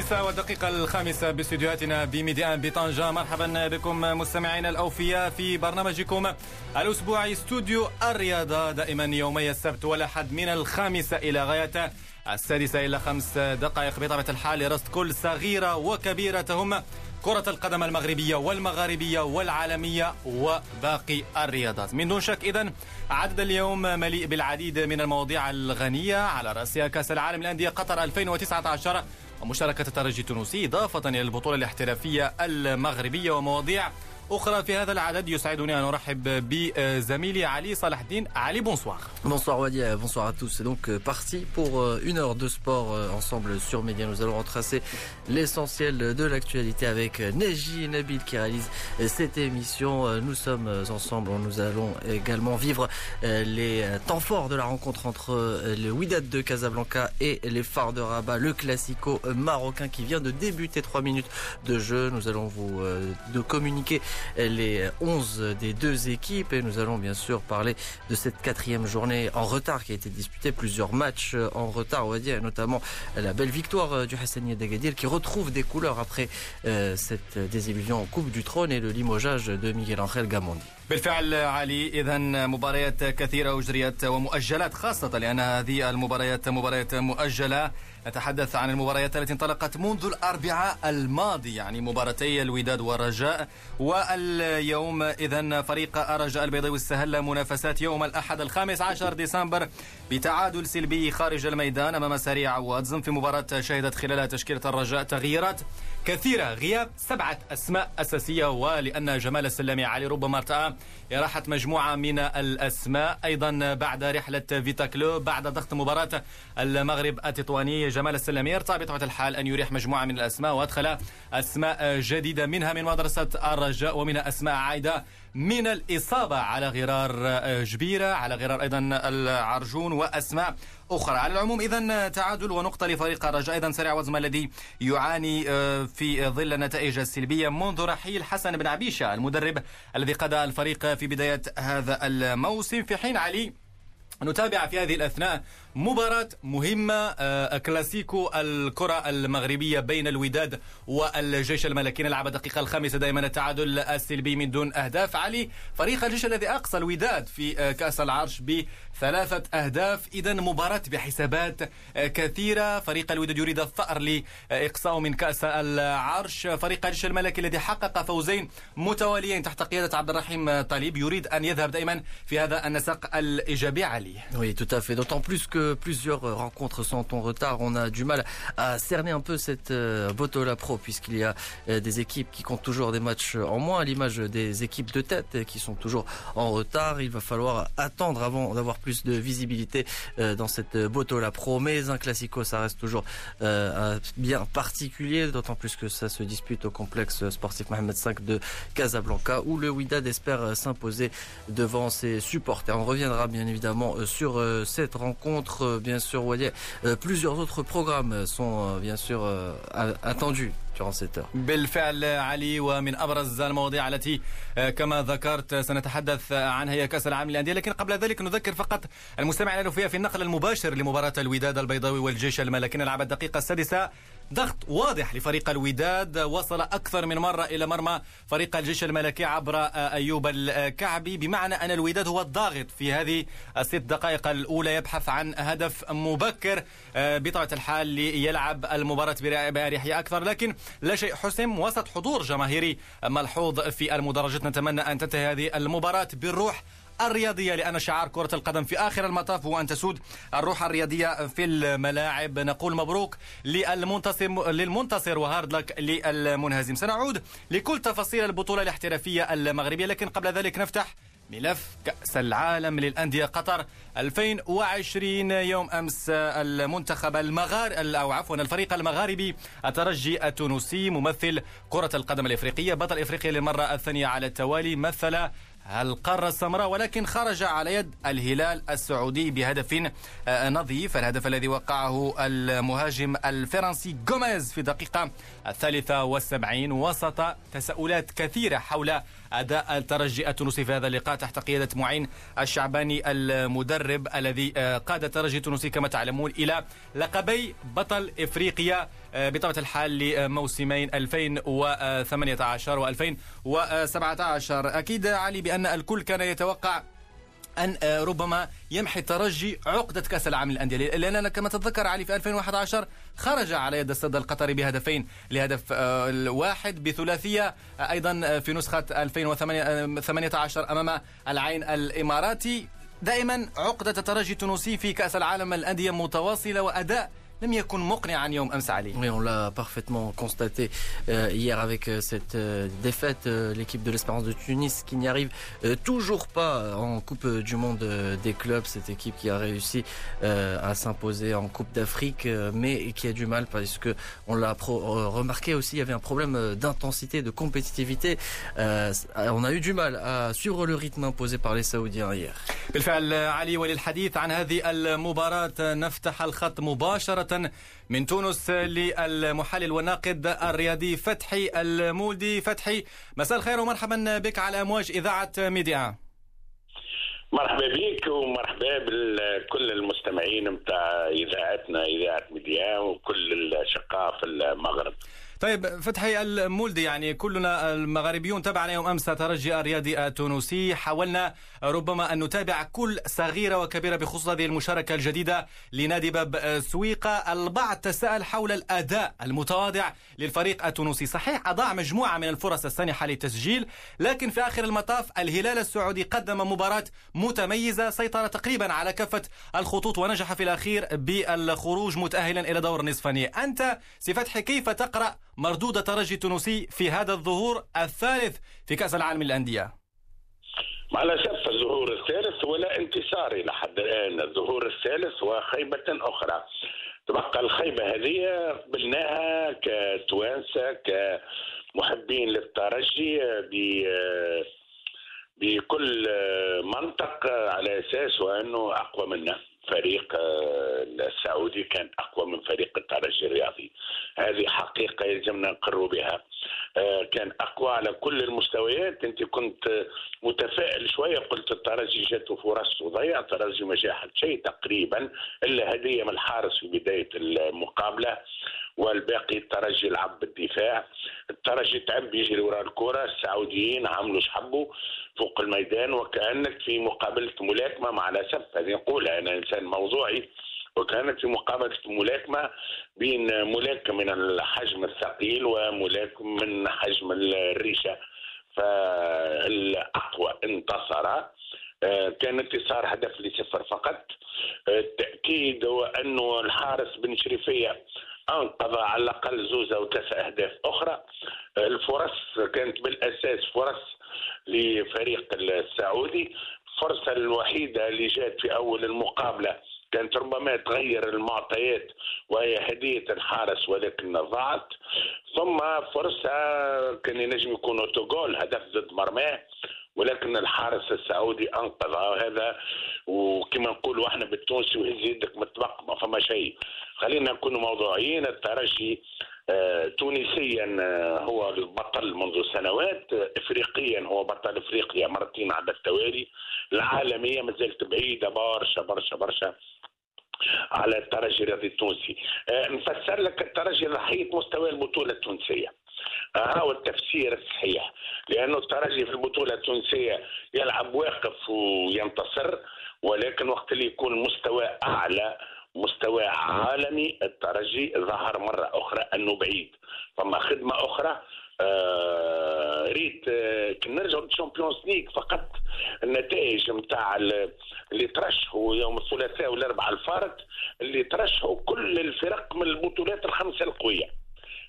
الخامسة والدقيقة الخامسة باستديوهاتنا بميديان بطنجة. مرحبا بكم مستمعينا الأوفياء في برنامجكم الأسبوعي استوديو الرياضة دائما يومي السبت والأحد من الخامسة إلى غاية السادسة إلى خمس دقائق. بطبيعة الحال لرصد كل صغيرة وكبيرة تهم كرة القدم المغربية والمغاربية والعالمية وباقي الرياضات. من دون شك إذن عدد اليوم مليء بالعديد من المواضيع الغنية. على رأسها كأس العالم للأندية قطر 2019 ومشاركة الترجي التونسي إضافة إلى البطولة الاحترافية المغربية ومواضيع أخرى في هذا العدد يسعدني أن أرحب بزميلي علي صلاح الدين علي bonsoir Bonsoir Wadi, bonsoir à tous. C'est donc euh, parti pour euh, une heure de sport euh, ensemble sur Média. Nous allons retracer l'essentiel de l'actualité avec Neji Nabil qui réalise cette émission. Nous sommes ensemble, nous allons également vivre les temps forts de la rencontre entre le Wydad de Casablanca et les Phares de Rabat, le classico marocain qui vient de débuter trois minutes de jeu. Nous allons vous de communiquer les 11 des deux équipes et nous allons bien sûr parler de cette quatrième journée en retard qui a été disputée, plusieurs matchs en retard, on va dire, notamment la belle victoire du Hassani d'Agadir qui retrouve des couleurs après euh, cette désillusion en Coupe du Trône et le limogeage de Miguel Angel Gamondi. بالفعل علي اذا مباريات كثيرة اجريت ومؤجلات خاصة لأن هذه المباريات مباريات مؤجلة. نتحدث عن المباريات التي انطلقت منذ الأربعاء الماضي يعني مباراتي الوداد والرجاء. واليوم اذا فريق الرجاء البيضاوي استهل منافسات يوم الأحد الخامس عشر ديسمبر بتعادل سلبي خارج الميدان أمام سريع واتزم في مباراة شهدت خلالها تشكيلة الرجاء تغييرات. كثيرة غياب سبعة أسماء أساسية ولأن جمال السلامي علي ربما ارتأى راحت مجموعة من الأسماء. أيضا بعد رحلة فيتا كلوب بعد ضغط مباراة المغرب التطواني جمال السلامي ارتأى بطبيعة الحال أن يريح مجموعة من الأسماء وأدخل أسماء جديدة منها من مدرسة الرجاء ومنها أسماء عايدة. من الإصابة على غرار جبيرة على غرار أيضا العرجون وأسماء أخرى. على العموم إذا تعادل ونقطة لفريق الرجاء. أيضا سريع وزمة الذي يعاني في ظل النتائج السلبية منذ رحيل حسن بن عبيشة المدرب الذي قاد الفريق في بداية هذا الموسم. في حين علي نتابع في هذه الأثناء مباراة مهمة كلاسيكو الكرة المغربية بين الوداد والجيش الملكي. نلعب الدقيقة الخامسة دائما التعادل السلبي من دون أهداف. علي فريق الجيش الذي أقصى الوداد في كأس العرش بثلاثة أهداف. إذا مباراة بحسابات كثيرة. فريق الوداد يريد الثأر لإقصاء من كأس العرش. فريق الجيش الملكي الذي حقق فوزين متواليين تحت قيادة عبد الرحيم طالب يريد أن يذهب دائما في هذا النسق الإيجابي. علي. Oui, tout à fait. D'autant plus que plusieurs rencontres sont en retard. On a du mal à cerner un peu cette euh, Botola Pro puisqu'il y a euh, des équipes qui comptent toujours des matchs en moins, à l'image des équipes de tête qui sont toujours en retard. Il va falloir attendre avant d'avoir plus de visibilité euh, dans cette Botola Pro. Mais un classico, ça reste toujours bien particulier, d'autant plus que ça se dispute au complexe sportif Mohamed V de Casablanca où le Wydad espère s'imposer devant ses supporters. On reviendra bien évidemment sur cette rencontre bien sûr Wadi plusieurs autres programmes sont bien sûr attendus. بالفعل علي ومن أبرز المواضيع التي كما ذكرت سنتحدث عنها هي كأس العالم للأندية. لكن قبل ذلك نذكر فقط المستمع الألوفية في النقل المباشر لمباراة الوداد البيضاوي والجيش الملكي. نلعب الدقيقة السادسة ضغط واضح لفريق الوداد. وصل أكثر من مرة إلى مرمى فريق الجيش الملكي عبر أيوب الكعبي. بمعنى أن الوداد هو الضاغط في هذه الست دقائق الأولى. يبحث عن هدف مبكر بطبيعة الحال ليلعب المباراة بأريحية أكثر. لكن لا شيء حسم وسط حضور جماهيري ملحوظ في المدرجات. نتمنى أن تنتهي هذه المباراة بالروح الرياضية لأن شعار كرة القدم في آخر المطاف هو أن تسود الروح الرياضية في الملاعب. نقول مبروك للمنتصر للمنتصر وهارد لك للمنهزم. سنعود لكل تفاصيل البطولة الاحترافية المغربية لكن قبل ذلك نفتح ملف كأس العالم للأندية قطر 2020 يوم أمس. المنتخب المغار أو عفوا الفريق المغاربي الترجي التونسي ممثل كرة القدم الإفريقية بطل إفريقيا للمرة الثانية على التوالي مثل القارة السمراء ولكن خرج على يد الهلال السعودي بهدف نظيف الهدف الذي وقعه المهاجم الفرنسي جوميز في الدقيقة الثالثة والسبعين وسط تساؤلات كثيرة حول أداء الترجي التونسي في هذا اللقاء تحت قيادة معين الشعباني المدرب الذي قاد الترجي التونسي كما تعلمون إلى لقبي بطل إفريقيا بطبيعة الحال لموسمين 2018 و 2017 أكيد علي بأن الكل كان يتوقع أن ربما يمحي الترجي عقدة كأس العالم للأندية. لأننا كما تتذكر علي في 2011 خرج على يد السد القطري بهدفين. لهدف واحد بثلاثية أيضا في نسخة 2018 أمام العين الإماراتي. دائما عقدة الترجي التونسي في كأس العالم الأندية متواصلة وأداء Oui, on l'a parfaitement constaté euh, hier avec euh, cette euh, défaite, l'équipe de l'Espérance de Tunis qui n'y arrive toujours pas en Coupe du Monde des clubs, cette équipe qui a réussi à s'imposer en Coupe d'Afrique, mais qui a du mal parce que on l'a remarqué aussi, il y avait un problème d'intensité, de compétitivité. on a eu du mal à suivre le rythme imposé par les Saoudiens hier. من تونس للمحلل والناقد الرياضي فتحي المولدي. فتحي مساء الخير ومرحبا بك على أمواج إذاعة ميدي 1. مرحبا بك ومرحبا بكل المستمعين متاع إذاعتنا إذاعة ميدي 1 وكل الأشقاء في المغرب. طيب فتحي المولدي يعني كلنا المغاربيون تابعنا يوم أمس ترجي الرياضي التونسي. حاولنا ربما أن نتابع كل صغيرة وكبيرة بخصوص هذه المشاركة الجديدة لنادي باب سويقة. البعض تساءل حول الأداء المتواضع للفريق التونسي. صحيح أضاع مجموعة من الفرص السانحة للتسجيل لكن في آخر المطاف الهلال السعودي قدم مباراة متميزة سيطر تقريبا على كافة الخطوط ونجح في الأخير بالخروج متاهلا إلى دور النصف أنت سي فتحي كيف تقرأ مردود الترجي التونسي في هذا الظهور الثالث في كأس العالم للأندية. مع الأسف الظهور الثالث ولا انتصار إلى حد الآن. الظهور الثالث وخيبة أخرى. تبقى الخيبة هذه قبلناها كتوانسة كمحبين للترجي بكل منطق على أساس وأنه أقوى منا. فريق آه، السعودي كان أقوى من فريق الترجي الرياضي. هذه حقيقة يلزمنا نقر بها. آه، كان أقوى على كل المستويات. أنت كنت متفائل شوية قلت الترجي جاته فرص وضيع الترجي ما شيء تقريبا إلا هدية من الحارس في بداية المقابلة والباقي الترجي لعب بالدفاع. الترجي تعب يجري وراء الكرة السعوديين عملوا شحبوا. الميدان وكأنك في مقابلة ملاكمة مع الأسف هذه نقولها. أنا إنسان موضوعي وكانت في مقابلة ملاكمة بين ملاكم من الحجم الثقيل وملاكم من حجم الريشة. فالأقوى انتصر. آه، كان انتصار هدف لصفر فقط. التأكيد هو أنه الحارس بن شريفية أنقذ على الأقل زوز أو ثلاث أهداف أخرى. الفرص كانت بالأساس فرص لفريق السعودي. الفرصه الوحيدة اللي جات في أول المقابلة كانت ربما تغير المعطيات وهي هدية الحارس ولكن ضاعت. ثم فرصة كان ينجم يكون أوتوغول هدف ضد مرماه ولكن الحارس السعودي أنقذ هذا. وكما نقولوا إحنا بالتونسي وهز يدك متبق ما فما شيء. خلينا نكون موضوعيين. الترجي تونسيا آه، هو البطل منذ سنوات افريقيا هو بطل إفريقيا مرتين على التوالي. العالمية ما زالت بعيدة برشا برشا برشا على الترجي الرياضي التونسي. آه، نفسر لك الترجي ضحيه مستوى البطولة التونسية. هو التفسير الصحيح لأنه الترجي في البطولة التونسية يلعب واقف وينتصر ولكن وقت اللي يكون مستوى أعلى مستوى عالمي الترجي ظهر مرة أخرى أنه بعيد. فما خدمة أخرى آه ريت آه كي نرجعوا لل Champions League فقط. النتائج نتاع اللي ترشحوا يوم الثلاثاء والأربعاء الفارق اللي ترشحوا كل الفرق من البطولات الخمسة القوية.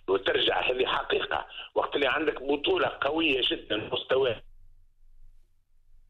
وترجع هذه حقيقة. وقت اللي عندك بطولة قوية جدا مستوى.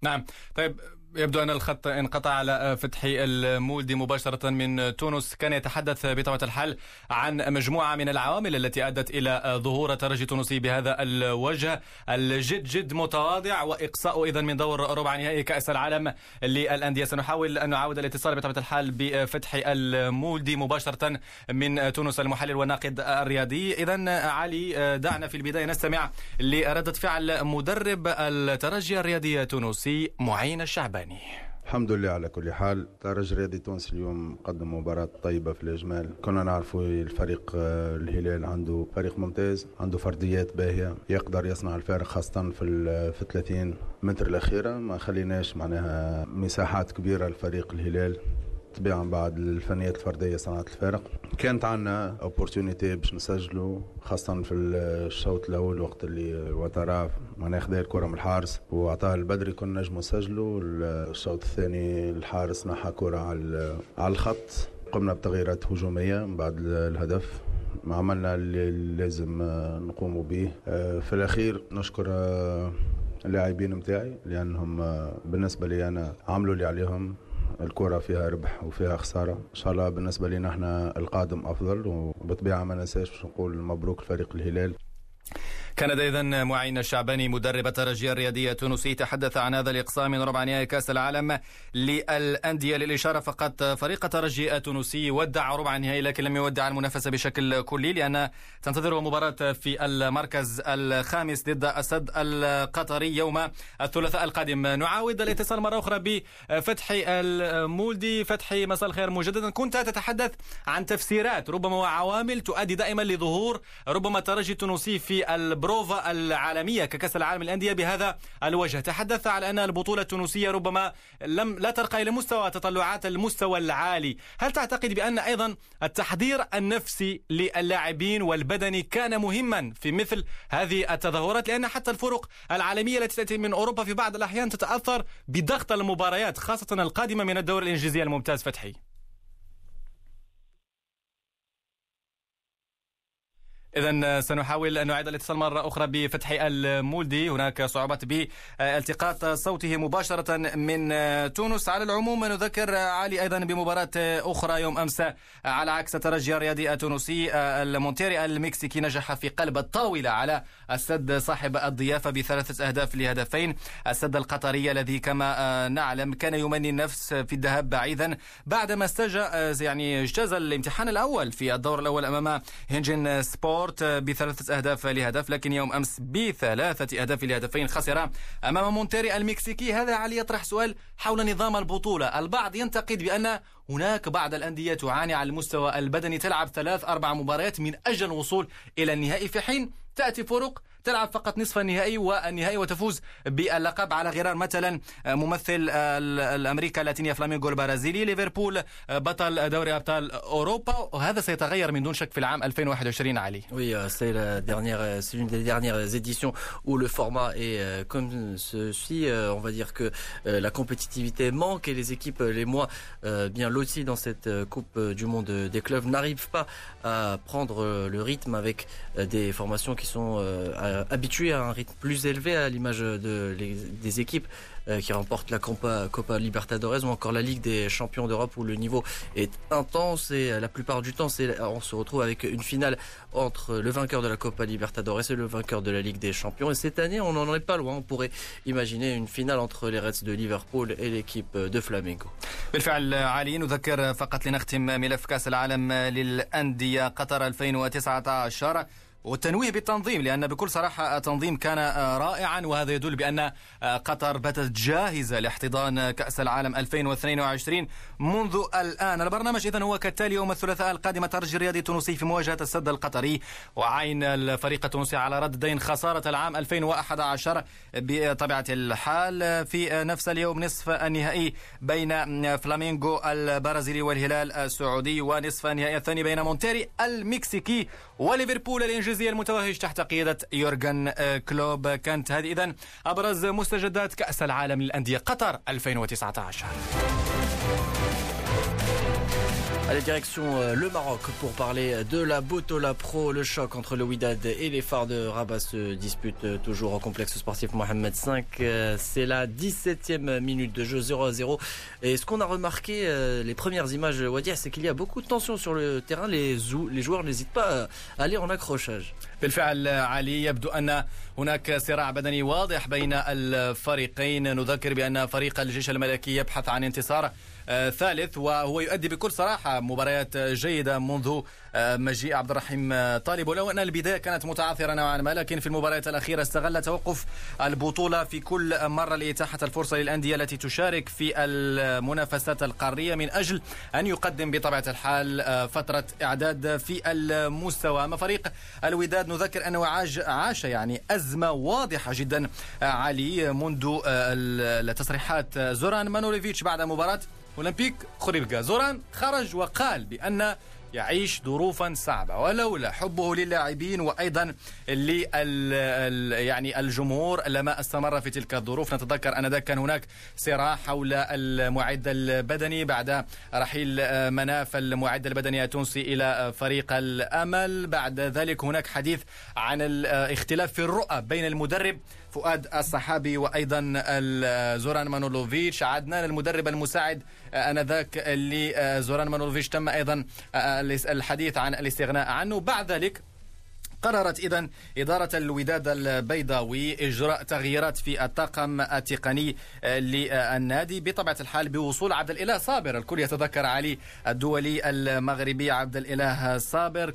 نعم. طيب يبدو أن الخط انقطع على فتحي المولدي مباشرة من تونس. كان يتحدث بطبيعة الحال عن مجموعة من العوامل التي أدت إلى ظهور ترجي تونسي بهذا الوجه. الجد جد متواضع وإقصاء إذا من دور ربع نهائي كأس العالم للأندية. سنحاول أن نعاود الاتصال بطبيعة الحال بفتحي المولدي مباشرة من تونس المحلل والناقد الرياضي. إذا علي دعنا في البداية نستمع لردة فعل مدرب الترجي الرياضي التونسي معين الشعباني الثاني الحمد لله على كل حال. ترجي رياضي تونس اليوم قدم مباراة طيبة في الإجمال. كنا نعرفوا الفريق آه، الهلال عنده فريق ممتاز عنده فرديات باهية يقدر يصنع الفارق خاصة في في 30 متر الأخيرة. ما خليناش معناها مساحات كبيرة لفريق الهلال. طبيعا بعد الفنيات الفردية صنعت الفارق كانت عندنا اوبورتونيتي باش نسجلوا خاصة في الشوط الأول وقت اللي وترا معناها خدا الكره من الحارس. وعطاها البدري كنا نجموا نسجلوا الشوط الثاني الحارس نحى كرة على على الخط. قمنا بتغييرات هجومية بعد الهدف. ما عملنا اللي لازم نقوم به في الأخير نشكر اللاعبين نتاعي لأنهم بالنسبة لي أنا عملوا اللي عليهم. الكرة فيها ربح وفيها خسارة. إن شاء الله بالنسبة لنا إحنا القادم أفضل وبطبيعة ما ننساش نقول مبروك الفريق الهلال. كان إذا معين الشعباني مدرب الترجي الرياضي التونسي تحدث عن هذا الإقصاء من ربع نهائي كأس العالم للأندية. للإشارة فقط فريق الترجي التونسي ودع ربع النهائي لكن لم يودع المنافسة بشكل كلي لأن تنتظره مباراة في المركز الخامس ضد أسد القطري يوم الثلاثاء القادم. نعاود الاتصال مرة أخرى بفتحي المولدي. فتحي مساء الخير. مجددا كنت تتحدث عن تفسيرات ربما وعوامل تؤدي دائما لظهور ربما الترجي التونسي في البروفا العالمية ككأس العالم للأندية بهذا الوجه. تحدث على أن البطولة التونسية ربما لم لا ترقى إلى مستوى تطلعات المستوى العالي. هل تعتقد بأن أيضا التحضير النفسي للاعبين والبدني كان مهما في مثل هذه التظاهرات؟ لأن حتى الفرق العالمية التي تأتي من أوروبا في بعض الأحيان تتأثر بضغط المباريات خاصة القادمة من الدوري الإنجليزي الممتاز فتحي. إذا سنحاول أن نعيد الاتصال مرة أخرى بفتحي المولدي. هناك صعوبات بالتقاط صوته مباشرة من تونس. على العموم نذكر علي أيضا بمباراة أخرى يوم أمس على عكس الترجي الرياضي التونسي المونتيري المكسيكي. نجح في قلب الطاولة على السد صاحب الضيافة بثلاثة أهداف لهدفين. السد القطري الذي كما نعلم كان يمني النفس في الذهاب بعيدا بعدما استجى يعني اجتاز الامتحان الأول في الدور الأول أمام هينغين سبور سبورت بثلاثة أهداف لهدف لكن يوم أمس بثلاثة أهداف لهدفين خسر أمام مونتيري المكسيكي. هذا علي يطرح سؤال حول نظام البطولة. البعض ينتقد بأن هناك بعض الأندية تعاني على المستوى البدني تلعب ثلاث أربع مباريات من أجل الوصول إلى النهائي في حين تأتي فرق تلعب فقط نصف النهائي والنهائي وتفوز باللقب على غرار مثلا ممثل الامريكا اللاتينيه فلامينغو البرازيلي ليفربول بطل دوري ابطال اوروبا وهذا سيتغير من دون شك في العام 2021 علي. Oui, c'est la dernière c'est une des dernières éditions où le format est comme ceci, on va dire que la compétitivité manque et les équipes les moins bien loties dans cette Coupe du monde des clubs n'arrivent pas à prendre le rythme avec des formations qui sont euh, habitué à un rythme plus élevé à l'image de, des équipes euh, qui remportent la Copa, Copa Libertadores ou encore la Ligue des champions d'Europe où le niveau est intense et la plupart du temps on se retrouve avec une finale entre le vainqueur de la Copa Libertadores et le vainqueur de la Ligue des champions et cette année on n'en est pas loin on pourrait imaginer une finale entre les Reds de Liverpool et l'équipe de Flamengo بالفعل علي نذكر فقط لنختم ملف كاس العالم للأندية قطر 2019 والتنويه بالتنظيم لأن بكل صراحة التنظيم كان رائعا وهذا يدل بأن قطر باتت جاهزة لاحتضان كأس العالم 2022 منذ الآن. البرنامج إذن هو كالتالي يوم الثلاثاء القادم ترجي الرياضي التونسي في مواجهة السد القطري وعين الفريق التونسي على رد دين خسارة العام 2011 بطبيعة الحال. في نفس اليوم نصف النهائي بين فلامينغو البرازيلي والهلال السعودي ونصف النهائي الثاني بين مونتيري المكسيكي وليفربول الإنجليزي المتوهج تحت قيادة يورغن كلوب. كانت هذه إذن أبرز مستجدات كأس العالم للأندية قطر 2019 Allez, direction euh, le Maroc pour parler de la Botola Pro. Le choc entre le Widad et les phares de Rabat se dispute euh, toujours au complexe sportif Mohamed V. Euh, c'est la 17e minute de jeu 0 à 0. Et ce qu'on a remarqué, les premières images, Wadia, c'est qu'il y a beaucoup de tension sur le terrain. Les, les joueurs n'hésitent pas à aller en accrochage. بالفعل علي يبدو أن هناك صراع بدني واضح بين الفريقين نذكر بأن فريق الجيش الملكي يبحث عن انتصار ثالث وهو يؤدي بكل صراحة مباريات جيدة منذ مجيء عبد الرحيم طالب. ولو أن البداية كانت متعثرة نوعا ما لكن في المباريات الأخيرة استغل توقف البطولة في كل مرة لإتاحة الفرصة للأندية التي تشارك في المنافسات القارية من أجل أن يقدم بطبيعة الحال فترة إعداد في المستوى. أما فريق الوداد نذكر أنه عاش يعني أزمة واضحة جدا علي منذ التصريحات. زوران مانوليفيتش بعد مباراة أولمبيك خريبكا. زوران خرج وقال بأن يعيش ظروفا صعبة ولولا حبه للاعبين وأيضا لل يعني الجمهور لما استمر في تلك الظروف. نتذكر أن كان هناك صراع حول المعد البدني بعد رحيل مناف المعد البدني التونسي إلى فريق الأمل. بعد ذلك هناك حديث عن الاختلاف في الرؤى بين المدرب فؤاد الصحابي وأيضا زوران مانولوفيتش. عدنان المدرب المساعد آنذاك لزوران مانولوفيتش. تم أيضا الحديث عن الاستغناء عنه. بعد ذلك قررت إذا إدارة الوداد البيضاوي إجراء تغييرات في الطاقم التقني للنادي. بطبيعة الحال بوصول عبد الإله صابر. الكل يتذكر علي الدولي المغربي عبد الإله صابر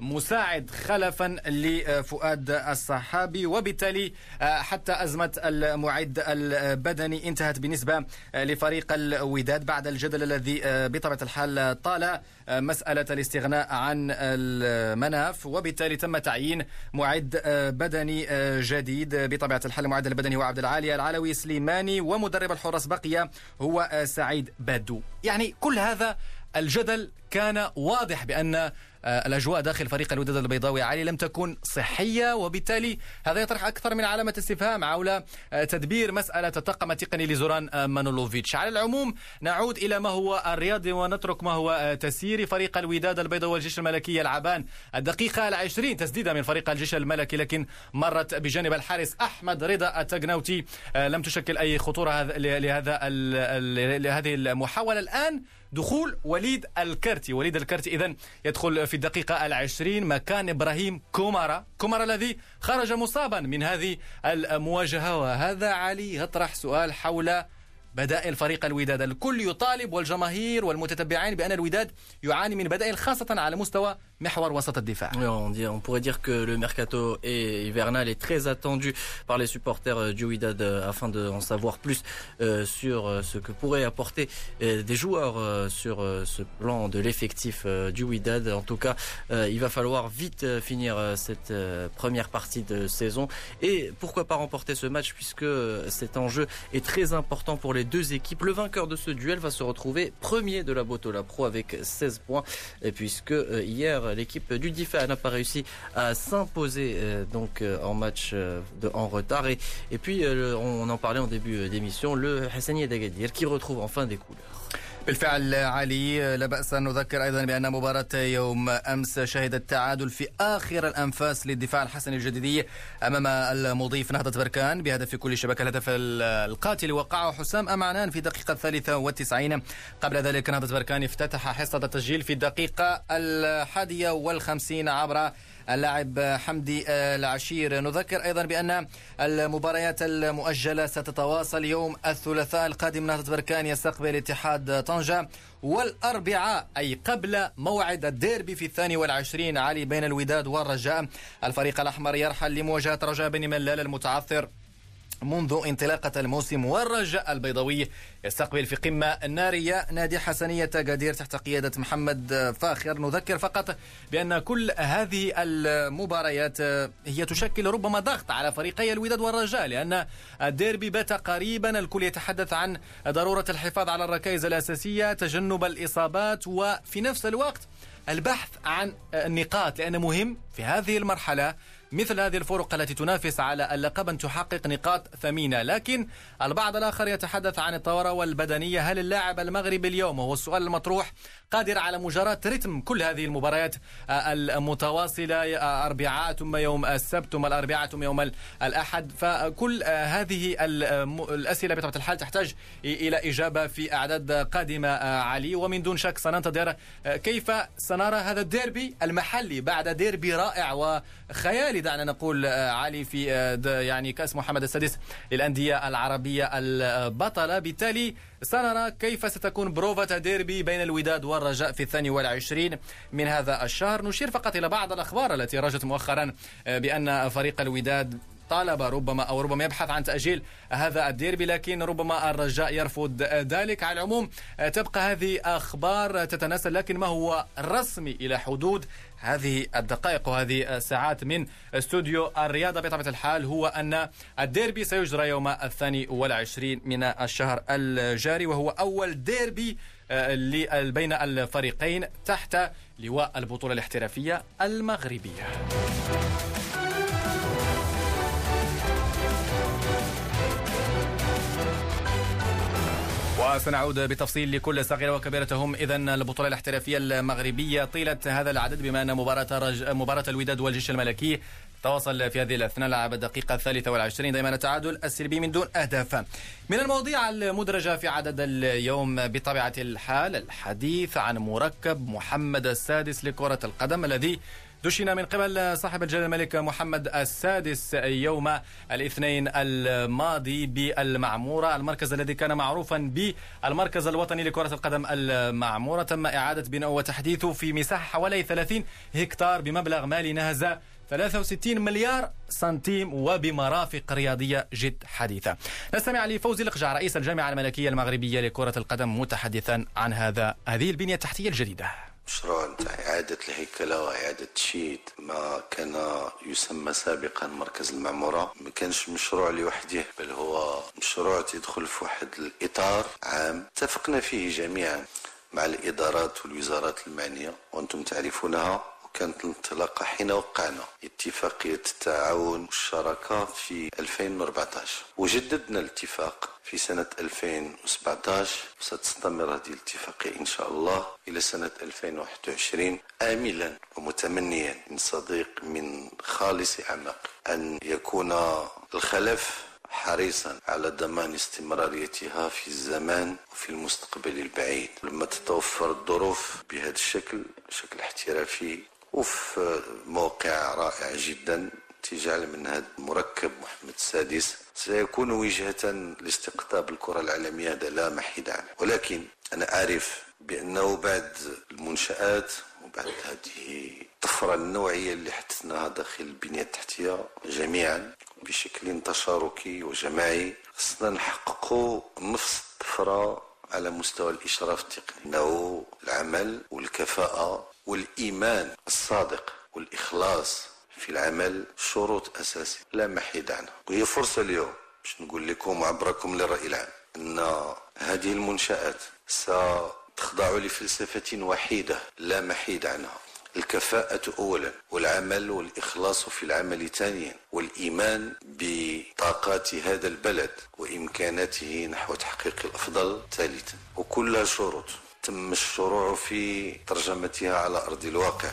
كمساعد خلفا لفؤاد الصحابي. وبالتالي حتى أزمة المعد البدني انتهت بالنسبة لفريق الوداد بعد الجدل الذي بطبيعة الحال طال مسألة الاستغناء عن المناف وبالتالي تم تعيين معد بدني جديد. بطبيعة الحال المعد البدني هو عبد العالي العلوي سليماني ومدرب الحراس بقية هو سعيد بادو. يعني كل هذا الجدل كان واضح بأن آه، الأجواء داخل فريق الوداد البيضاوي علي لم تكن صحية وبالتالي هذا يطرح أكثر من علامة استفهام حول آه، تدبير مسألة الطاقم التقني لزوران آه، مانولوفيتش. على العموم نعود إلى ما هو الرياضي ونترك ما هو تسييري فريق الوداد البيضاوي والجيش الملكي يلعبان الدقيقة العشرين تسديده من فريق الجيش الملكي لكن مرت بجانب الحارس أحمد رضا التقنوتي لم تشكل أي خطورة لهذا لهذه المحاولة. الآن دخول وليد الكرتي. وليد الكرتي إذا يدخل في الدقيقة العشرين. مكان إبراهيم كومارا. كومارا الذي خرج مصابا من هذه المواجهة. وهذا علي يطرح سؤال حول بدائل فريق الوداد. الكل يطالب والجماهير والمتتبعين بأن الوداد يعاني من بدائل خاصة على مستوى on, pourrait dire que le mercato hivernal est très attendu par les supporters euh, du Wydad euh, afin d'en savoir plus euh, sur ce que pourraient apporter des joueurs sur ce plan de l'effectif du Wydad. En tout cas, il va falloir vite finir cette première partie de saison et pourquoi pas remporter ce match puisque cet enjeu est très important pour les deux équipes. Le vainqueur de ce duel va se retrouver premier de la Botola Pro avec 16 points puisque hier l'équipe du DIFA n'a pas réussi à s'imposer euh, donc euh, en match euh, en retard. Et, et puis, on en parlait en début d'émission, le Hassani Dagadir qui retrouve enfin des couleurs. بالفعل علي لا بأس أن نذكر أيضا بأن مباراة يوم أمس شهدت تعادل في آخر الأنفاس للدفاع الحسني الجديدي أمام المضيف نهضة بركان بهدف في كل شبكة الهدف القاتل وقعه حسام أمعنان في الدقيقة الثالثة والتسعين. قبل ذلك نهضة بركان افتتح حصة التسجيل في الدقيقة الحادية والخمسين عبر اللاعب حمدي العشير. نذكر أيضا بأن المباريات المؤجلة ستتواصل يوم الثلاثاء القادم نهضة بركان يستقبل اتحاد طنجة والأربعاء أي قبل موعد الديربي في الثاني والعشرين علي بين الوداد والرجاء. الفريق الأحمر يرحل لمواجهة رجاء بن ملال المتعثر. منذ انطلاقة الموسم والرجاء البيضاوي يستقبل في قمة نارية نادي حسنية قدير تحت قيادة محمد فاخر. نذكر فقط بأن كل هذه المباريات هي تشكل ربما ضغط على فريقي الوداد والرجاء لأن الديربي بات قريبا الكل يتحدث عن ضرورة الحفاظ على الركائز الأساسية تجنب الإصابات وفي نفس الوقت البحث عن النقاط لأنه مهم في هذه المرحلة مثل هذه الفرق التي تنافس على اللقب أن تحقق نقاط ثمينة. لكن البعض الآخر يتحدث عن الثورة البدنية هل اللاعب المغربي اليوم وهو السؤال المطروح؟ قادر على مجاراة رتم كل هذه المباريات آه، المتواصلة آه، أربعاء ثم يوم السبت ثم الأربعاء ثم يوم الأحد. فكل آه، هذه الأسئلة بطبيعة الحال تحتاج إلى إجابة في أعداد قادمة علي. ومن دون شك سننتظر كيف سنرى هذا الديربي المحلي بعد ديربي رائع وخيالي دعنا نقول علي في يعني كأس محمد السادس للأندية العربية البطلة. بالتالي سنرى كيف ستكون بروفة ديربي بين الوداد والرجاء في الثاني والعشرين من هذا الشهر. نشير فقط إلى بعض الأخبار التي رجت مؤخرا بأن فريق الوداد طالب ربما أو ربما يبحث عن تأجيل هذا الديربي لكن ربما الرجاء يرفض ذلك. على العموم تبقى هذه أخبار تتناسل لكن ما هو رسمي إلى حدود هذه الدقائق وهذه الساعات من استوديو الرياضة. بطبيعة الحال هو أن الديربي سيجرى يوم الثاني والعشرين من الشهر الجاري وهو أول ديربي آه، بين الفريقين تحت لواء البطولة الاحترافية المغربية. وسنعود بتفصيل لكل صغيرة وكبيرة هم إذا البطولة الاحترافية المغربية طيلة هذا العدد بما أن مباراة رج... مباراة الوداد والجيش الملكي تواصل في هذه الأثناء لعب الدقيقة الثالثة والعشرين. دائما التعادل السلبي من دون أهداف. من المواضيع المدرجة في عدد اليوم بطبيعة الحال الحديث عن مركب محمد السادس لكرة القدم الذي دشن من قبل صاحب الجلالة الملك محمد السادس يوم الاثنين الماضي بالمعمورة المركز الذي كان معروفا بالمركز الوطني لكرة القدم المعمورة. تم إعادة بناء وتحديثه في مساحة حوالي 30 هكتار بمبلغ مالي نهز 63 مليار سنتيم وبمرافق رياضية جد حديثة. نستمع لفوزي القجع رئيس الجامعة الملكية المغربية لكرة القدم متحدثا عن هذا هذه البنية التحتية الجديدة. مشروع نتاع إعادة الهيكلة وإعادة تشييد ما كان يسمى سابقا مركز المعمورة. ما كانش مشروع لوحده بل هو مشروع تدخل في واحد الإطار عام. اتفقنا فيه جميعا مع الإدارات والوزارات المعنية وأنتم تعرفونها. كانت الانطلاقة حين وقعنا. اتفاقية التعاون والشراكة في 2014 وجددنا الاتفاق في سنة 2017 وستستمر هذه الاتفاقية إن شاء الله إلى سنة 2021 آملا ومتمنيا من صديق من خالص أعماق أن يكون الخلف حريصا على ضمان استمراريتها في الزمان وفي المستقبل البعيد. لما تتوفر الظروف بهذا الشكل شكل احترافي وفي موقع رائع جدا تجعل من هذا المركب محمد السادس سيكون وجهة لاستقطاب الكرة العالمية هذا لا محيد عنه. ولكن أنا أعرف بأنه بعد المنشآت وبعد هذه الطفرة النوعية اللي حدثناها داخل البنية التحتية جميعا بشكل تشاركي وجماعي خصنا نحققوا نفس الطفرة على مستوى الإشراف التقني. أنه العمل والكفاءة والإيمان الصادق والإخلاص في العمل شروط أساسية. لا محيد عنها وهي فرصة اليوم باش نقول لكم عبركم للرأي العام أن هذه المنشآت ستخضع لفلسفة وحيدة لا محيد عنها. الكفاءة أولا والعمل والإخلاص في العمل ثانيا والإيمان بطاقات هذا البلد وإمكاناته نحو تحقيق الأفضل ثالثا. وكلها شروط تم الشروع في ترجمتها على أرض الواقع.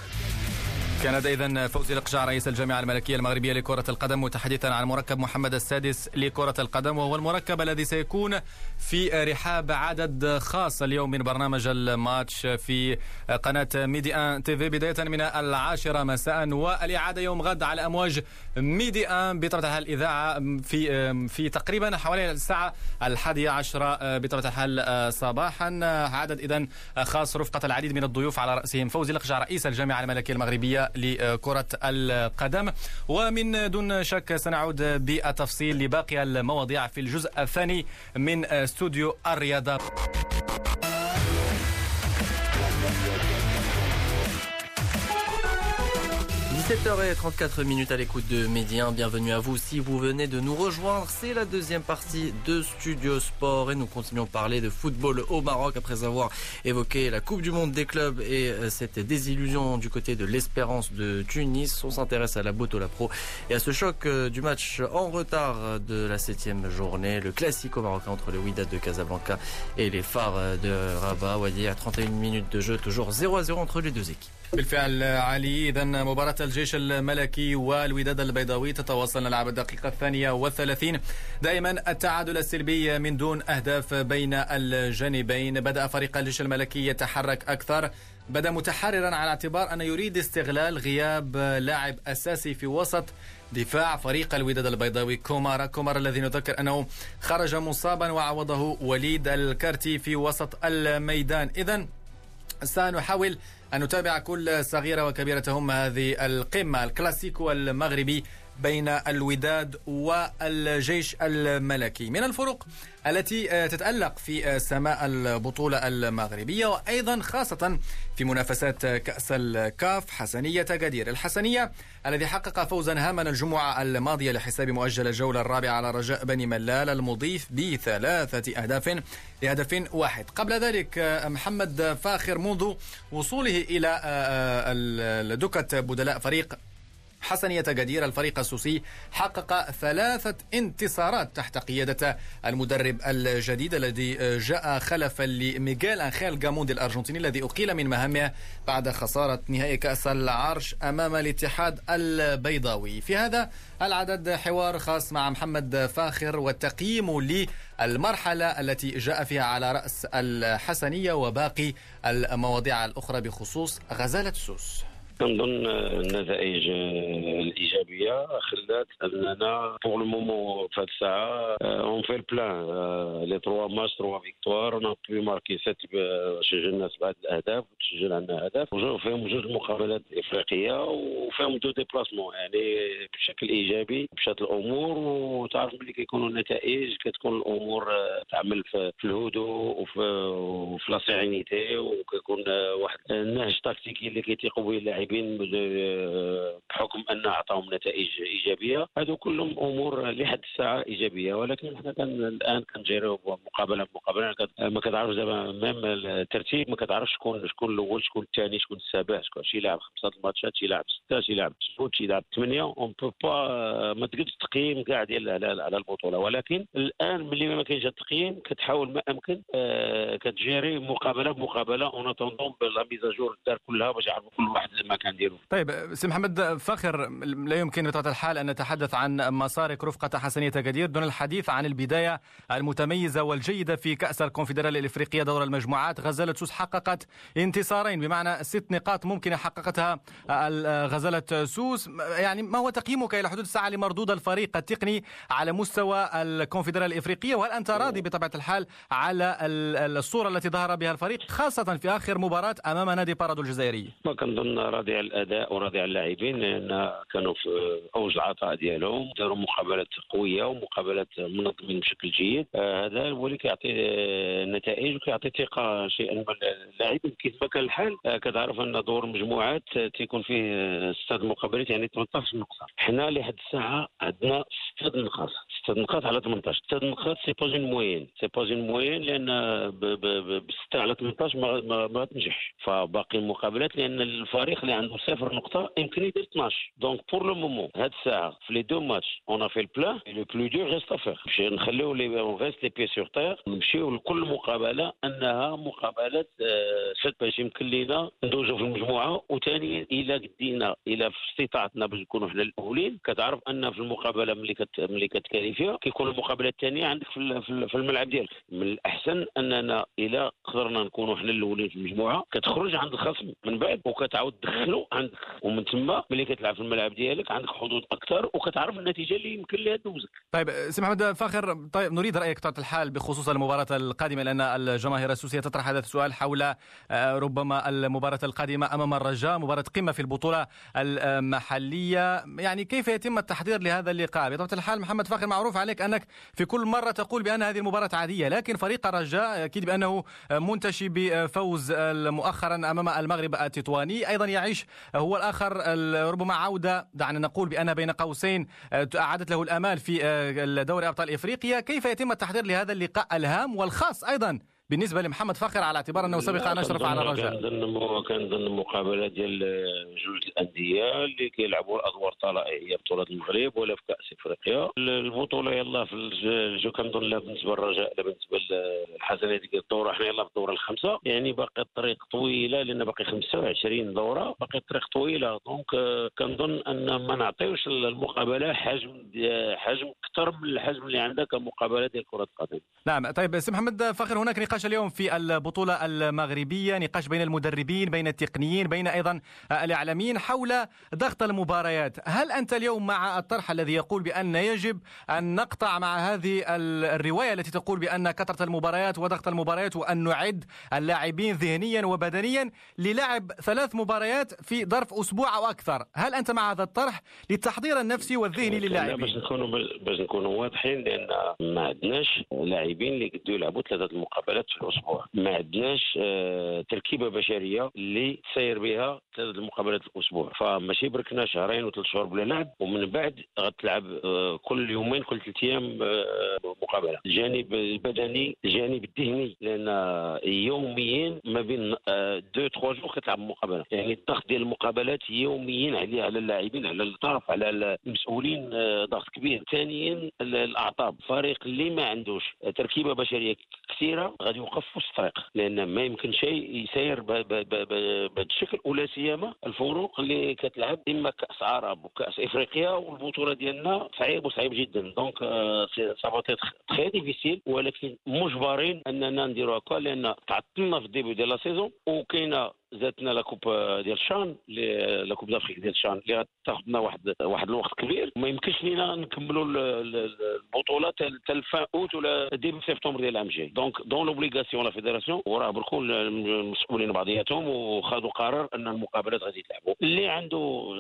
كان إذا فوزي القجع رئيس الجامعة الملكية المغربية لكرة القدم متحدثا عن مركب محمد السادس لكرة القدم وهو المركب الذي سيكون في رحاب عدد خاص اليوم من برنامج الماتش في قناة ميدي 1 تي في بداية من العاشرة مساء والإعادة يوم غد على أمواج ميدي إن بطبيعة الحال الإذاعة في في تقريبا حوالي الساعة الحادية عشرة بطبيعة الحال صباحا. عدد إذا خاص رفقة العديد من الضيوف على رأسهم. فوزي القجع رئيس الجامعة الملكية لكرة القدم. ومن دون شك سنعود بالتفصيل لباقي المواضيع في الجزء الثاني من استوديو الرياضة. 17h34 minutes à l'écoute de Médien. Bienvenue à vous si vous venez de nous rejoindre. C'est la deuxième partie de Studio Sport et nous continuons de parler de football au Maroc après avoir évoqué la Coupe du Monde des clubs et euh, cette désillusion du côté de l'Espérance de Tunis. On s'intéresse à la Botola Pro et à ce choc euh, du match en retard de la septième journée, le classique au Maroc entre le Wydad de Casablanca et les phares de Rabat. Wadi à 31 minutes de jeu, toujours 0 à 0 entre les deux équipes. بالفعل علي. اذا مباراة الجيش الملكي والوداد البيضاوي تتواصل نلعب الدقيقة الثانية والثلاثين. دائما التعادل السلبي من دون أهداف بين الجانبين. بدأ فريق الجيش الملكي يتحرك أكثر. بدأ متحررا على اعتبار انه يريد استغلال غياب لاعب أساسي في وسط دفاع فريق الوداد البيضاوي كومارا كومارا الذي نذكر أنه خرج مصابا وعوضه وليد الكارتي في وسط الميدان. اذا سنحاول أن نتابع كل صغيرة وكبيرة هم هذه القمة الكلاسيكو المغربي. بين الوداد والجيش الملكي. من الفرق التي آه، تتألق في آه، سماء البطولة المغربية وأيضا خاصة في منافسات كأس الكاف حسنية قدير الحسنية الذي حقق فوزا هاما الجمعة الماضية لحساب مؤجل الجولة الرابعة على رجاء بني ملال المضيف بثلاثة أهداف لهدف واحد. قبل ذلك آه، محمد فاخر منذ وصوله إلى دكة بدلاء فريق حسنية قدير الفريق السوسي حقق ثلاثة انتصارات تحت قيادة المدرب الجديد الذي جاء خلفا لميغيل أنخيل جاموندي الأرجنتيني الذي أقيل من مهامه بعد خسارة نهائي كأس العرش أمام الاتحاد البيضاوي. في هذا العدد حوار خاص مع محمد فاخر والتقييم للمرحلة التي جاء فيها على رأس الحسنية وباقي المواضيع الأخرى بخصوص غزالة سوس. كنظن النتائج الإيجابية خلات أننا pour le moment في هذه الساعة on fait le plan les trois matchs trois victoires on a marqué sept سجلنا سبعه الاهداف وتسجل عندنا هدف فيهم جوج مقابلات افريقيه وفيهم deux déplacements يعني بشكل ايجابي مشات الأمور وتعرف ملي كيكونوا النتائج كتكون الأمور تعمل في الهدوء وفي وفي la sérénité وكيكون واحد النهج تكتيكي اللي كيتيقوا به اللاعبين اللاعبين بحكم أن أعطاهم نتائج إيجابية. هذو كلهم أمور لحد الساعة إيجابية ولكن إحنا كان الآن كنجيريو مقابلة بمقابله ما كتعرفش دابا même الترتيب ما كتعرفش شكون شكون الأول شكون الثاني شكون السابع شكون شي لاعب خمسة الماتشات شي لاعب ستة شي لاعب سبوت شي لاعب. ثمانية on peut pas ما تقدرش تقييم كاع ديال على, البطولة. ولكن الآن ملي ما كاينش التقييم كتحاول ما أمكن آه كتجيري مقابلة بمقابلة en attendant بلا mise à jour دار كلها باش يعرفوا كل واحد المكان ديالو طيب سي محمد فخر لا يمكن بطبيعة الحال أن نتحدث عن مسارك رفقة حسنية أكادير دون الحديث عن البداية المتميزة والجيدة في كأس الكونفدرالية الإفريقية دور المجموعات. غزالة سوس حققت انتصارين بمعنى ست نقاط ممكنه حققتها غزالة سوس. يعني ما هو تقييمك إلى حدود الساعة لمردود الفريق التقني على مستوى الكونفدرالية الإفريقية؟ وهل أنت راضي بطبيعة الحال على الصورة التي ظهر بها الفريق خاصة في آخر مباراة أمام نادي بارادو الجزائري؟ ما كنظن راضي على الأداء وراضي على اللاعبين لأن كانوا في أوج العطاء ديالهم داروا مقابلات قوية ومقابلات منظمين بشكل جيد. آه هذا هو اللي كيعطي النتائج وكيعطي ثقة شيئا. ما اللاعبين كيف ما كان الحال آه كتعرف أن دور المجموعات تيكون فيه سته مقابلات يعني 18 نقطه حنا لحد الساعة عندنا سته نقاط. سته نقاط على 18 سته نقاط c'est moyen c'est moyen لأن بستة على 18 ما, ما, ما تنجحش. فباقي المقابلات لأن الفريق اللي عنده صفر نقطة يمكن يدير 12 donc pour le moment هاد الساعة في les deux matchs on fait le bilan le plus dur reste à faire باش نخليو les restes les pieds sur terre نمشيو لكل مقابلة أنها مقابلات ست باش يمكن لينا ندوزو في المجموعة. وثانيا إلى قدينا إلى في استطاعتنا باش نكونوا حنا الأولين كتعرف أن في المقابلة ملي كت ملي كت qualifier كيكون المقابلة الثانية عندك في, في الملعب ديالك. من الأحسن أننا إلى قدرنا نكونوا حنا الأولين في المجموعة كتخرج عند الخصم من بعد وكتعاود تدخلو عندك ومن ثم ملي كتلعب في الملعب ديالك عندك حظوظ أكثر وكتعرف النتيجة اللي يمكن لها تدوزك. طيب سي محمد فاخر طيب نريد رأيك بطبيعه الحال بخصوص المباراة القادمة لأن الجماهير السوسية تطرح هذا السؤال حول آه، ربما المباراة القادمة أمام الرجاء مباراة قمة في البطولة المحلية. يعني كيف يتم التحضير لهذا اللقاء؟ بطبيعة الحال محمد فاخر معروف عليك أنك في كل مرة تقول بأن هذه المباراة عادية لكن فريق الرجاء أكيد بأنه منتشي بفوز مؤخرا أمام المغرب التطواني. أيضا يعيش هو الآخر ربما عودة دعنا نقول بأن بين قوسين آه، أعادت له الأمال في آه، دوري أبطال إفريقيا. كيف يتم التحضير لهذا اللقاء الهام والخاص أيضا بالنسبة لمحمد فخر على اعتبار أنه سبق أن أشرف على الرجاء كان ضمن المقابله ديال جوج الأندية اللي كيلعبوا الادوار الطلائعيه بطولة المغرب ولا في كأس إفريقيا. البطولة يلا في الجو كنظن لا بالنسبة للرجاء لا بالنسبة للحسنيه ديال الدوره حنا يلا في الدوره الخامسه يعني باقي الطريق طويلة لأن باقي 25 دورة. باقي الطريق طويلة دونك كنظن أن ما نعطيوش المقابلة حجم حجم أكثر من الحجم اللي عندها كمقابلة ديال كرة القدم. نعم طيب سي محمد فخر هناك نقاش اليوم في البطولة المغربية نقاش بين المدربين بين التقنيين بين أيضا الإعلاميين حول ضغط المباريات. هل أنت اليوم مع الطرح الذي يقول بأن يجب أن نقطع مع هذه الرواية التي تقول بأن كثرة المباريات وضغط المباريات وأن نعد اللاعبين ذهنيا وبدنيا للعب ثلاث مباريات في ظرف أسبوع أو أكثر. هل أنت مع هذا الطرح للتحضير النفسي والذهني للاعبين؟ باش نكونوا باش نكونوا واضحين لأن ما عندناش لاعبين اللي قدوا يلعبوا ثلاثة المقابلات في الأسبوع. ما عندناش آه، تركيبة بشرية اللي تسير بها ثلاثة المقابلات الأسبوع. فماشي بركنا شهرين وثلاث شهور بلا لعب ومن بعد غتلعب آه، كل يومين كل ثلاث أيام آه، مقابلة. الجانب البدني الجانب الذهني لأن يوميا ما بين deux trois jours كتلعب مقابلة. يعني الضغط ديال المقابلات يوميا على على اللاعبين على الطرف على المسؤولين ضغط كبير. ثانيا الاعصاب فريق اللي ما عندوش تركيبة بشرية كثيرة غادي يوقف في الطريق لأن ما يمكن شيء يسير بهذا الشكل. ولا سيما الفرق اللي كتلعب إما كاس عرب وكاس إفريقيا والبطولة ديالنا صعيب وصعيب جدا. donc ça va être difficile ولكن مجبرين أننا نديرو هكا لأن تعطلنا في ال début ديال la saison وكاينة زادتنا la coupe ديال الشان la coupe d'Afrique ديال الشان اللي غتاخذنا واحد واحد الوقت كبير. ما يمكنش لينا نكملوا البطولة حتى fin août ولا début septembre ديال العام الجاي donc dans l'obligation la fédération وراه بالكل المسؤولين بعضياتهم وخذوا قرار أن المقابلات غادي تلعبوا. اللي عنده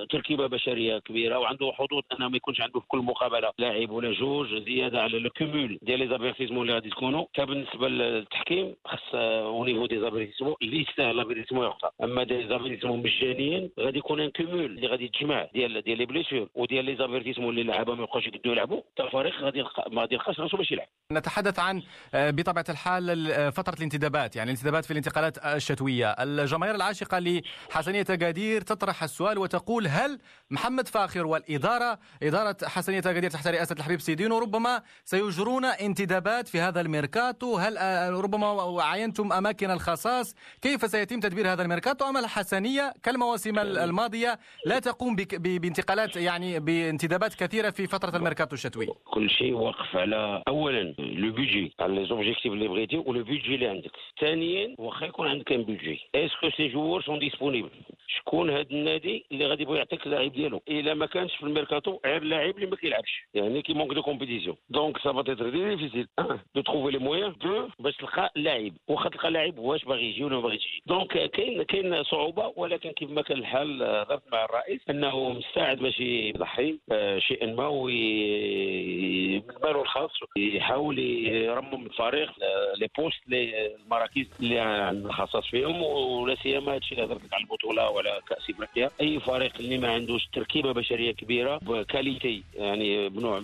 تركيبة بشرية كبيرة وعنده حظوظ أنه ما يكونش عنده في كل مقابلة لاعب ولا جوج زيادة على ال cumul ديال les avertissements اللي غادي تكونوا. كبالنسبه للتحكيم خاص au niveau des avertissements اللي يستاهل l'avertissement يعطى أما des avertissements مجانيين غادي يكون un cumul اللي غادي تجمع ديال ديال les blessures وديال les avertissements اللي اللعابه ما يبقاوش يقدروا يلعبوا حتى الفريق غادي ما غادي يلقاش راسو باش يلعب. نتحدث عن آه، بطبيعة الحال آه، فترة الانتدابات يعني الانتدابات في الانتقالات الشتوية. الجماهير العاشقة لحسنية اكادير تطرح السؤال وتقول هل محمد فاخر والإدارة إدارة حسنية اكادير تحت رئاسة الحبيب سيدينو ربما سيجرون انتدابات في هذا الميركاتو؟ هل آه، ربما عينتم أماكن الخصاص؟ كيف سيتم تدبير هذا الميركاتو ام الحسنيه كالمواسم الماضية لا تقوم بانتقالات يعني بانتدابات كثيرة في فترة الميركاتو الشتوي. كل شيء واقف على اولا le budget على les objectifs اللي بغيتي و le budget اللي عندك. ثانيا واخا يكون عندك un budget est-ce que ces joueurs sont disponibles شكون هذا النادي اللي غادي يبغي يعطيك اللاعب ديالو؟ إلا ما كانش في الميركاتو غير اللاعب اللي ما كيلعبش. يعني qui manque de compétition donc ça va être difficile de trouver les moyens de باش تلقى لاعب. واخا تلقى لاعب واش باغي يجي ولا ما باغيش يجي؟ donc كاين كاين صعوبة ولكن كيف ما كان الحال هضرت مع الرئيس أنه مستعد باش يضحي شيئا ما من ماله الخاص يحاول يرمم الفريق les postes المراكز اللي عنده خصاص فيهم ولا سيما هادشي اللي هضرت على البطولة ولا كأس افريقيا أي فريق اللي ما عندوش تركيبة بشرية كبيرة ب qualité يعني بنوع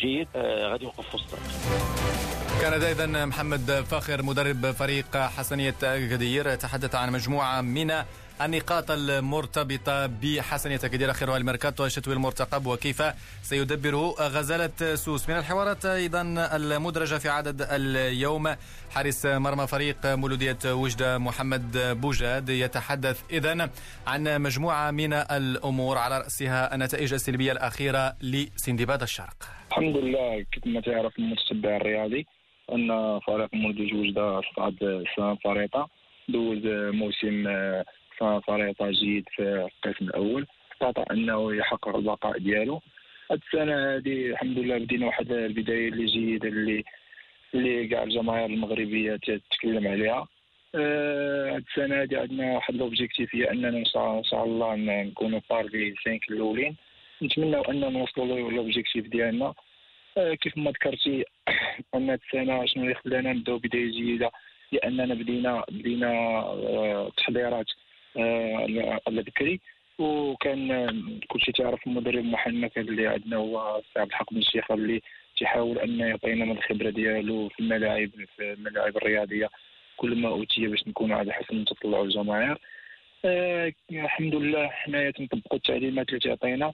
جيد آه، غادي يوقف في وسط. كان اذا محمد فاخر مدرب فريق حسنية أكادير. تحدث عن مجموعة من النقاط المرتبطة بحسنية كدير آخرها الميركاتو الشتوي المرتقب. وكيف سيدبره غزالة سوس؟ من الحوارات أيضا المدرجة في عدد اليوم. حارس مرمى فريق مولودية وجدة محمد بوجاد يتحدث إذا عن مجموعة من الأمور على رأسها النتائج السلبية الأخيرة لسندباد الشرق. الحمد لله كما تعرف المتتبع الرياضي أن فريق مولودية وجدة صعد الفريطة دوز موسم فريطة جيد في القسم الأول. استطاع أنه يحقق البقاء ديالو. هاد السنة هذه الحمد لله بدينا واحد البداية اللي جيدة اللي اللي كاع الجماهير المغربية تتكلم عليها. آه، هاد السنة هذه عندنا واحد l'objectif هي أننا إن شاء الله نكونوا parmi les cinq الأولين. نتمنوا أننا نوصلوا l'objectif ديالنا. آه، كيف ما ذكرتي أن هاد السنة شنو اللي خلانا نبداو بداية جيدة لأننا بدينا بدينا آه، تحضيرات البكري وكان كلشي تعرف المدرب محنك اللي عندنا هو سي عبد الحق بن الشيخ اللي تيحاول أن يعطينا من الخبرة ديالو في الملاعب في الملاعب الرياضية كل ما أوتي باش نكونوا على حسب تطلع الجماهير. آه الحمد لله حنايا تنطبقوا التعليمات اللي تعطينا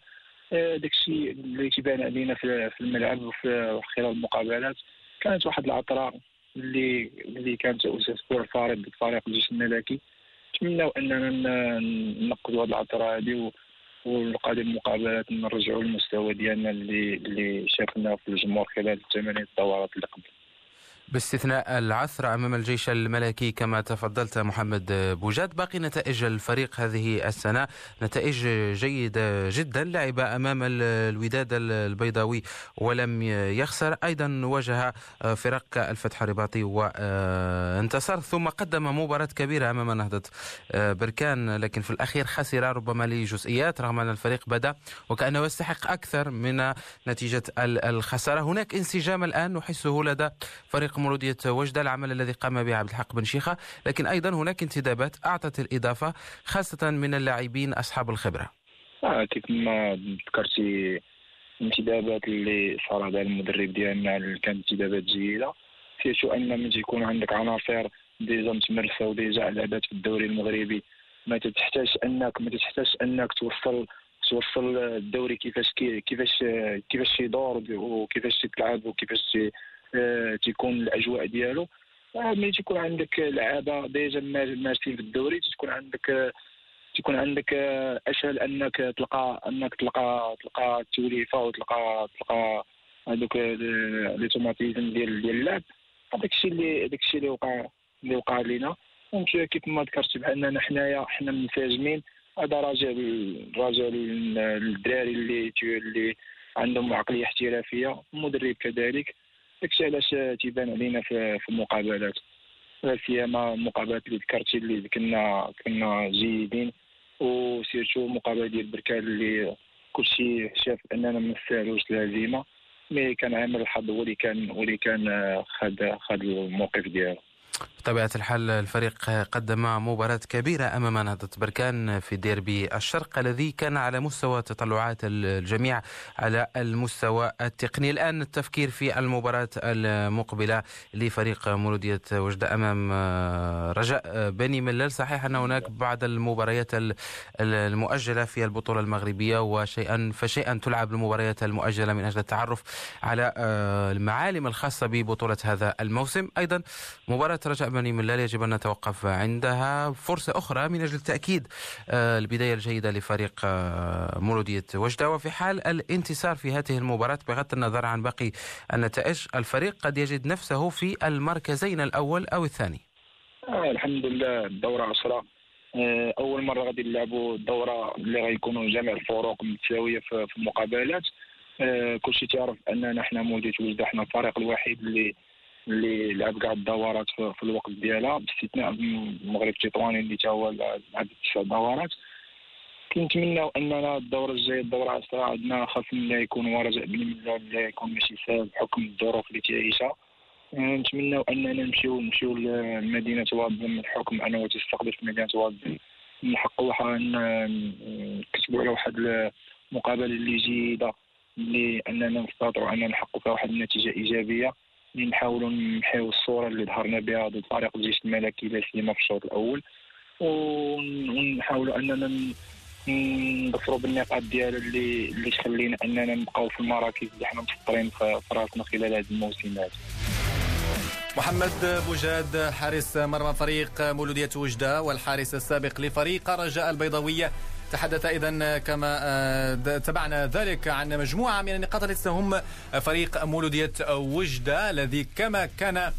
آه داكشي اللي تيبان علينا في, الملعب وفي خلال المقابلات. كانت واحد العطرة اللي اللي كانت اسسوا الفريق فريق الجيش الملكي. نتمناو أننا ننقذوا هذه العطرة هذه والقادم المقابلات نرجعوا للمستوى ديالنا اللي اللي شافناه في الجمهور خلال الثمانية دورات اللي قبل. باستثناء العثرة أمام الجيش الملكي كما تفضلت محمد بوجاد. باقي نتائج الفريق هذه السنة نتائج جيدة جدا لعب أمام الوداد البيضاوي ولم يخسر. أيضا واجه فرق الفتح الرباطي وانتصر ثم قدم مباراة كبيرة أمام نهضة بركان لكن في الأخير خسر ربما لجزئيات رغم أن الفريق بدأ وكأنه يستحق أكثر من نتيجة الخسارة. هناك انسجام الآن نحسه لدى فريق مولودية وجدة العمل الذي قام به عبد الحق بن شيخة. لكن أيضا هناك انتدابات أعطت الإضافة خاصة من اللاعبين أصحاب الخبرة. آه كيف ما ذكرتي الانتدابات اللي صار المدرب ديالنا كانت انتدابات جيدة. surtout أن من تيكون عندك عناصر déjà متمرسه و déjà لعبات في الدوري المغربي. ما تحتاج انك ما تحتاج أنك توصل توصل الدوري كيفاش كيفاش كيفاش يدور وكيفاش تلعب وكيفاش تيكون الأجواء ديالو. آه، ملي تيكون عندك لعابة déjà مارسين في الدوري تكون عندك تكون عندك اسهل أنك تلقى أنك تلقى تلقى التوليفه وتلقى تلقى هذوك les automatismes ديال ديال اللعب. هذاك الشيء اللي هذاك الشيء اللي وقع اللي وقع لينا. donc كيف ما ذكرت بأننا حنايا حنا منسجمين هذا راجل راجل الدراري اللي اللي عندهم عقلية احترافية المدرب كذلك. داكشي علاش تيبان علينا في المقابلات. لا سيما المقابلات اللي ذكرتي اللي كنا كنا جيدين وسيرتو المقابله ديال بركان اللي كلشي شاف أننا ما نستاهلوش الهزيمة مي كان عامل الحظ هو اللي كان هو اللي كان خد خد الموقف ديالو. بطبيعة الحال الفريق قدم مباراة كبيرة أمام نهضة بركان في ديربي الشرق الذي كان على مستوى تطلعات الجميع على المستوى التقني. الآن التفكير في المباراة المقبلة لفريق مولودية وجدة أمام رجاء بني ملال. صحيح أن هناك بعض المباريات المؤجلة في البطولة المغربية وشيئا فشيئا تلعب المباريات المؤجلة من أجل التعرف على المعالم الخاصة ببطولة هذا الموسم. أيضا مباراة رجاء بني ملال يجب أن نتوقف عندها. فرصة أخرى من أجل تأكيد آه، البداية الجيدة لفريق آه، مولودية وجدة. وفي حال الانتصار في هذه المباراة بغض النظر عن باقي النتائج الفريق قد يجد نفسه في المركزين الأول أو الثاني. آه الحمد لله الدورة عشرة أول مرة غادي نلعبوا الدورة اللي غيكونوا جميع الفروق متساوية في المقابلات. كلشي تعرف أننا حنا مولودية وجدة حنا الفريق الوحيد اللي اللي لعب كاع الدورات في الوقت ديالها باستثناء المغرب التطواني اللي تا هو لعب تسع دورات. كنتمناو أننا الدورة الجاية الدورة عشرة عندنا خصم اللي يكون هو رجاء بن ملال اللي يكون ماشي سهل بحكم الظروف اللي تعيشها نتمناو أننا نمشيو نمشيو لمدينة وادن بحكم أنه تستقبل في مدينة وادن نحققوا واحد نكتبوا على واحد المقابلة اللي جيدة اللي أننا اننا نحققوا فيها واحد النتيجة إيجابية. نحاولوا نمحيو الصورة اللي ظهرنا بها ضد فريق الجيش الملكي لا سيما في الشوط الأول. ونحاولوا أننا نظفروا بالنقاط ديالو اللي اللي تخلينا أننا نبقاو في المراكز اللي حنا مسطرين في راسنا خلال هذا الموسم هذا. محمد بوجاد حارس مرمى فريق مولودية وجدة والحارس السابق لفريق رجاء البيضاوية. تحدث اذا كما آه، تبعنا ذلك عن مجموعة من النقاط التي تهم فريق مولودية وجدة الذي كما كان آه،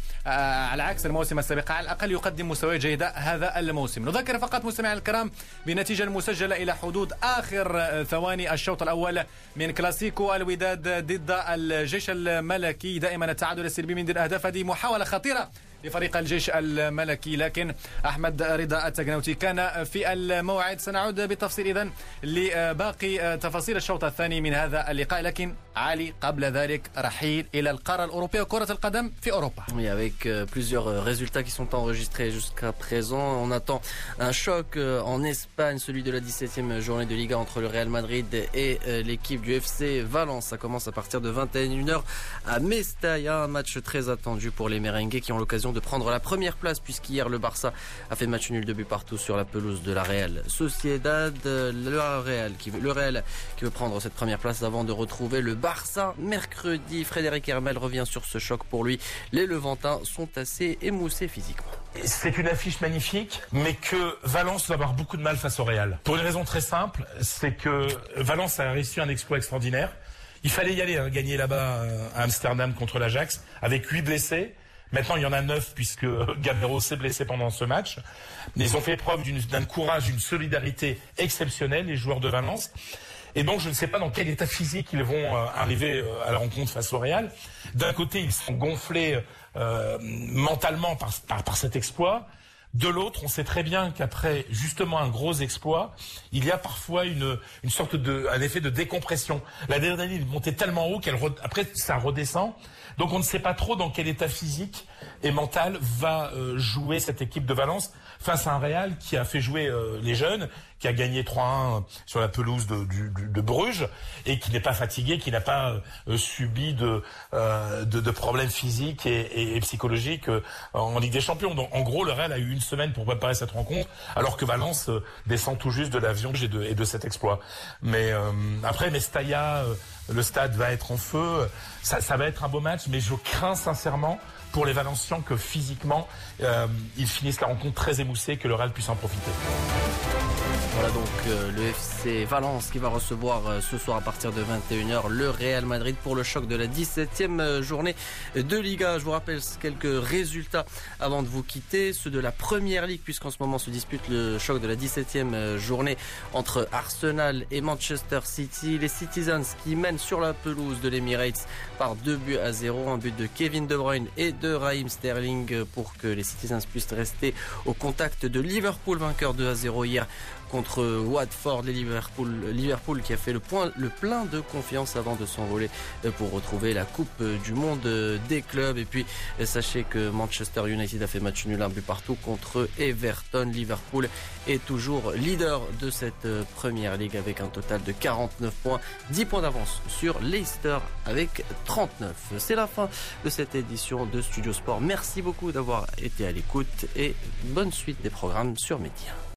على عكس الموسم السابق على الأقل يقدم مستويات جيدة هذا الموسم. نذكر فقط مستمعينا الكرام بنتيجة المسجله إلى حدود آخر ثواني الشوط الأول من كلاسيكو الوداد ضد الجيش الملكي. دائما التعادل السلبي من دون أهداف هذه محاولة خطيرة لفريق الجيش الملكي لكن أحمد رضا التقنوتي كان في الموعد سنعود بالتفصيل إذن لباقي تفاصيل الشوط الثاني من هذا اللقاء لكن علي قبل ذلك رحيل إلى القارة الأوروبية وكرة القدم في أوروبا Oui, avec euh, plusieurs euh, résultats qui sont enregistrés jusqu'à présent. On attend un choc euh, en Espagne, celui de la 17e journée de Liga entre le Real Madrid et l'équipe du FC Valence. Ça commence à partir de 21h à Mestalla, un match très attendu pour les merengues qui ont l'occasion l'occasion de prendre la première place puisqu'hier le Barça a fait match nul de but partout sur la pelouse de la Real Sociedad. Le Real qui veut, le Real qui veut prendre cette première place avant de retrouver le Barça mercredi. Frédéric Hermel revient sur ce choc pour lui. Les Levantins sont assez émoussés physiquement. C'est une affiche magnifique, mais que Valence va avoir beaucoup de mal face au Real. Pour une raison très simple, c'est que Valence a réussi un exploit extraordinaire. Il fallait y aller, hein, gagner là-bas euh, à Amsterdam contre l'Ajax, avec huit blessés. Maintenant, il y en a neuf puisque Gabriel s'est blessé pendant ce match. Ils ont fait preuve d'un courage, d'une solidarité exceptionnelle, les joueurs de Valence. Et donc, je ne sais pas dans quel état physique ils vont euh, arriver euh, à la rencontre face au Real. D'un côté, ils sont gonflés euh, mentalement par, par, cet exploit. De l'autre, on sait très bien qu'après justement un gros exploit, il y a parfois une, une sorte de, un effet de décompression. L'adrénaline montait tellement haut qu'elle, après, ça redescend. Donc on ne sait pas trop dans quel état physique et mental va euh, jouer cette équipe de Valence face à un Real qui a fait jouer euh, les jeunes, qui a gagné 3-1 sur la pelouse de, Bruges et qui n'est pas fatigué, qui n'a pas euh, subi de, de, problèmes physiques et, psychologiques en Ligue des Champions. Donc en gros, le Real a eu une semaine pour préparer cette rencontre, alors que Valence descend tout juste de l'avion et de, et de cet exploit. Mais après, Mestalla, le stade va être en feu, ça va être un beau match, mais je crains sincèrement pour les Valenciens que physiquement, euh, ils finissent la rencontre très émoussée, que le Real puisse en profiter. Voilà donc euh, le FC Valence qui va recevoir euh, ce soir à partir de 21h le Real Madrid pour le choc de la 17e euh, journée de Liga. Je vous rappelle quelques résultats avant de vous quitter. Ceux de la première ligue puisqu'en ce moment se dispute le choc de la 17e journée entre Arsenal et Manchester City. Les Citizens qui mènent sur la pelouse de l'Emirates par deux buts à zéro. Un but de Kevin De Bruyne et de Raheem Sterling pour que les Citizens puissent rester au contact de Liverpool vainqueur 2 à 0 hier contre Watford, les Liverpool, Liverpool qui a fait le, point, le plein de confiance avant de s'envoler pour retrouver la Coupe du Monde des clubs. Et puis sachez que Manchester United a fait match nul un but partout contre Everton. Liverpool est toujours leader de cette première ligue avec un total de 49 points, 10 points d'avance sur Leicester avec 39. C'est la fin de cette édition de Studio Sport. Merci beaucoup d'avoir été à l'écoute et bonne suite des programmes sur Média.